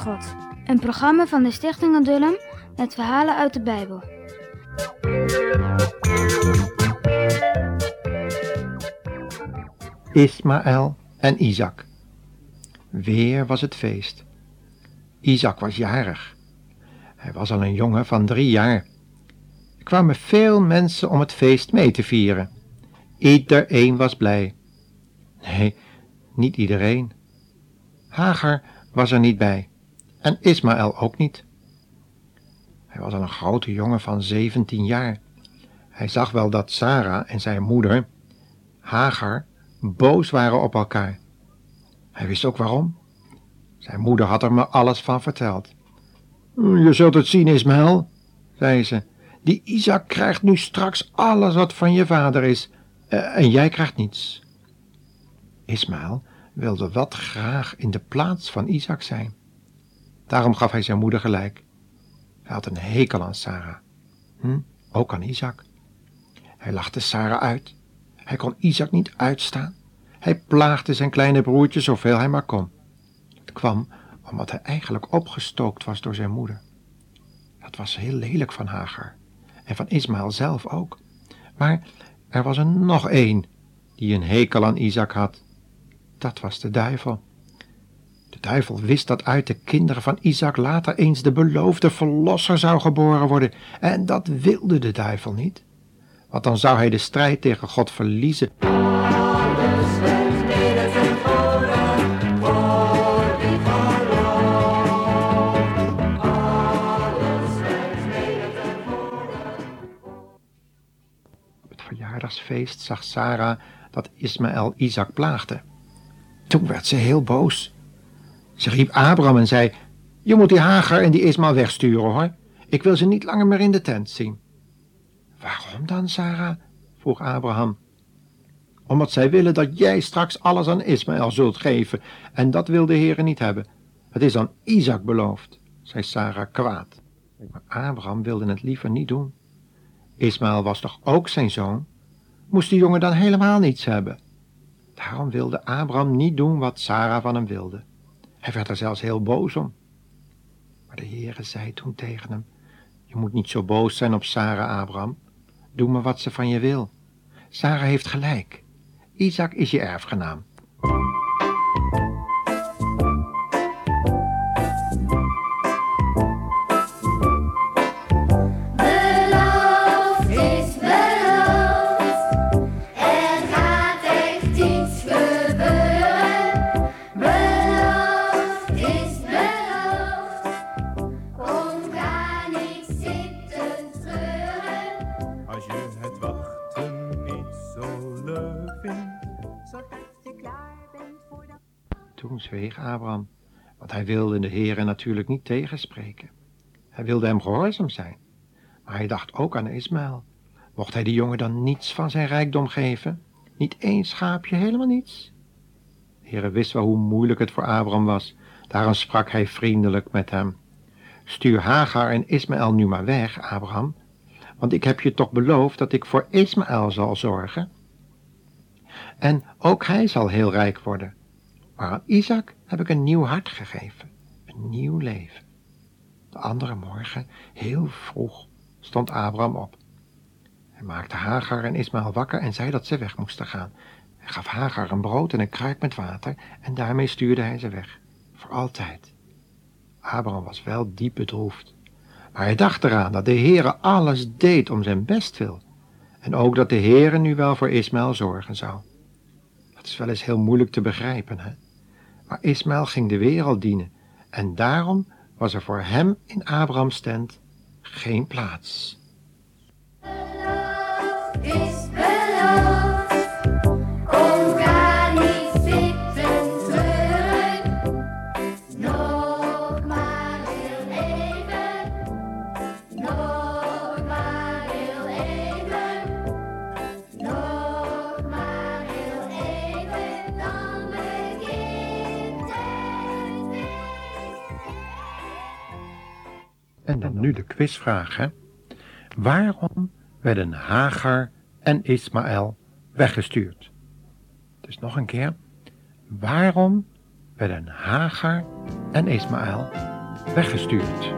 God. Een programma van de Stichting Adullam met verhalen uit de Bijbel. Ismaël en Isaac. Weer was het feest. Isaac was jarig. Hij was al een jongen van drie jaar. Er kwamen veel mensen om het feest mee te vieren. Iedereen was blij. Nee, niet iedereen. Hagar was er niet bij en Ismaël ook niet. Hij was een grote jongen van zeventien jaar. Hij zag wel dat Sarah en zijn moeder, Hagar, boos waren op elkaar. Hij wist ook waarom. Zijn moeder had er me alles van verteld. Je zult het zien, Ismaël, zei ze. Die Isaac krijgt nu straks alles wat van je vader is, eh, en jij krijgt niets. Ismaël wilde wat graag in de plaats van Isaac zijn. Daarom gaf hij zijn moeder gelijk. Hij had een hekel aan Sarah. Hm? Ook aan Isaac. Hij lachte Sarah uit. Hij kon Isaac niet uitstaan. Hij plaagde zijn kleine broertje zoveel hij maar kon. Het kwam omdat hij eigenlijk opgestookt was door zijn moeder. Dat was heel lelijk van Hagar en van Ismaël zelf ook. Maar er was er nog één die een hekel aan Isaac had. Dat was de duivel. De duivel wist dat uit de kinderen van Isaac later eens de beloofde verlosser zou geboren worden, en dat wilde de duivel niet. Want dan zou hij de strijd tegen God verliezen. Op het verjaardagsfeest zag Sarah dat Ismaël Isaac plaagde. Toen werd ze heel boos. Ze riep Abraham en zei: Je moet die Hagar en die Ismaël wegsturen hoor. Ik wil ze niet langer meer in de tent zien. Waarom dan, Sarah? vroeg Abraham. Omdat zij willen dat jij straks alles aan Ismaël zult geven, en dat wil de Heere niet hebben. Het is aan Isaac beloofd, zei Sarah kwaad. Maar Abraham wilde het liever niet doen. Ismaël was toch ook zijn zoon? Moest die jongen dan helemaal niets hebben? Daarom wilde Abraham niet doen wat Sarah van hem wilde. Hij werd er zelfs heel boos om. Maar de Heere zei toen tegen hem, je moet niet zo boos zijn op Sarah, Abraham. Doe maar wat ze van je wil. Sarah heeft gelijk. Isaac is je erfgenaam. Toen zweeg Abraham, want hij wilde de Heere natuurlijk niet tegenspreken. Hij wilde hem gehoorzaam zijn. Maar hij dacht ook aan Ismaël. Mocht hij die jongen dan niets van zijn rijkdom geven? Niet één schaapje, helemaal niets? De Heere wist wel hoe moeilijk het voor Abraham was. Daarom sprak hij vriendelijk met hem. Stuur Hagar en Ismaël nu maar weg, Abraham, want ik heb je toch beloofd dat ik voor Ismaël zal zorgen. En ook hij zal heel rijk worden. Maar aan Isaac heb ik een nieuw hart gegeven, een nieuw leven. De andere morgen, heel vroeg, stond Abraham op. Hij maakte Hagar en Ismaël wakker en zei dat ze weg moesten gaan. Hij gaf Hagar een brood en een kruik met water en daarmee stuurde hij ze weg, voor altijd. Abraham was wel diep bedroefd, maar hij dacht eraan dat de Heere alles deed om zijn bestwil en ook dat de Heere nu wel voor Ismaël zorgen zou. Dat is wel eens heel moeilijk te begrijpen, hè? Maar Ismaël ging de wereld dienen en daarom was er voor hem in Abrahams tent geen plaats. En dan nu de quizvraag, hè? Waarom werden Hagar en Ismaël weggestuurd? Dus nog een keer. Waarom werden Hagar en Ismaël weggestuurd.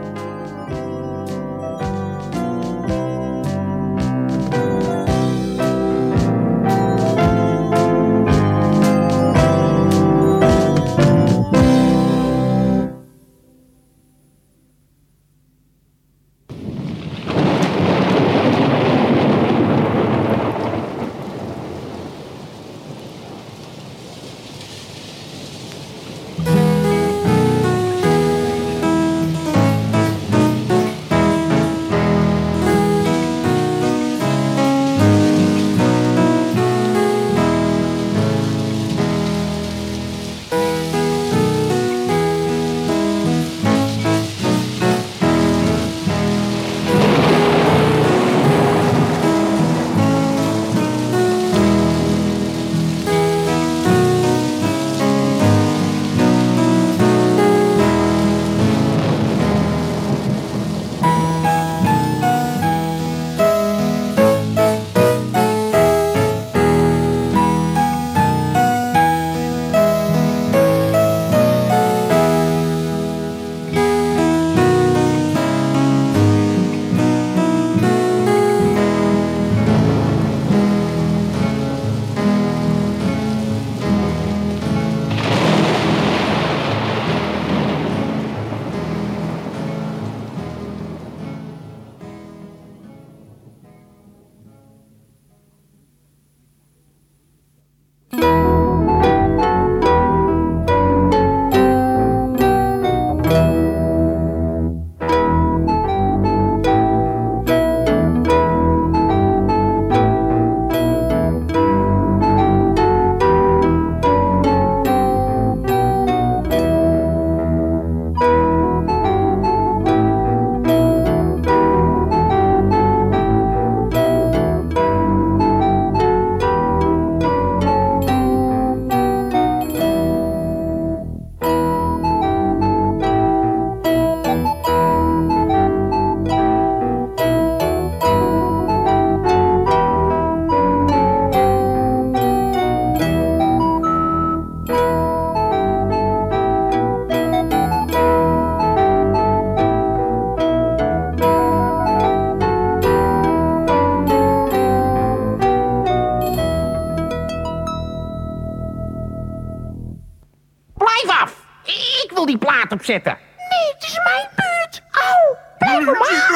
Nee, het is mijn buurt. Au! Blijf!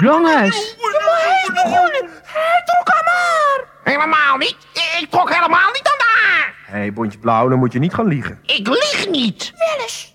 Jongens, Hij is begonnen. Hij trok aan maar. Helemaal niet. Ik trok helemaal niet aan daar. Hé, hey, Bontje Blauw, dan moet je niet gaan liegen. Ik lieg niet. Wel eens.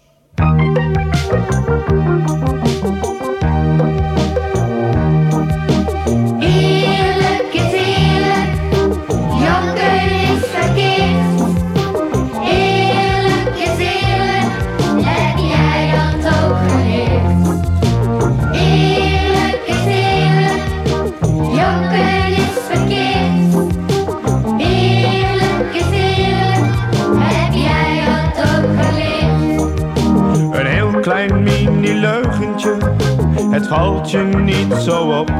Het valt je niet zo op.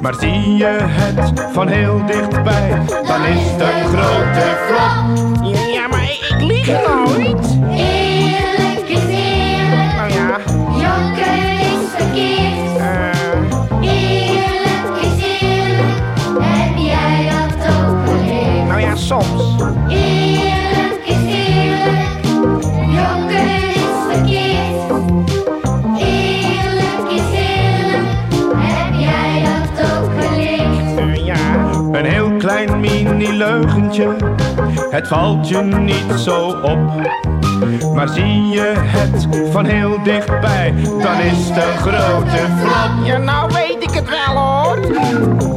Maar zie je het van heel dichtbij, dan is het een grote flop. Ja, maar ik lieg nooit. Eerlijk is eerlijk, Nou ja, janken is verkeerd. eh, Eerlijk is eerlijk, heb jij dat ook geleerd? nou ja, soms. Het valt je niet zo op. Maar zie je het van heel dichtbij, dan is het een grote flop. ja, nou weet ik het wel hoor.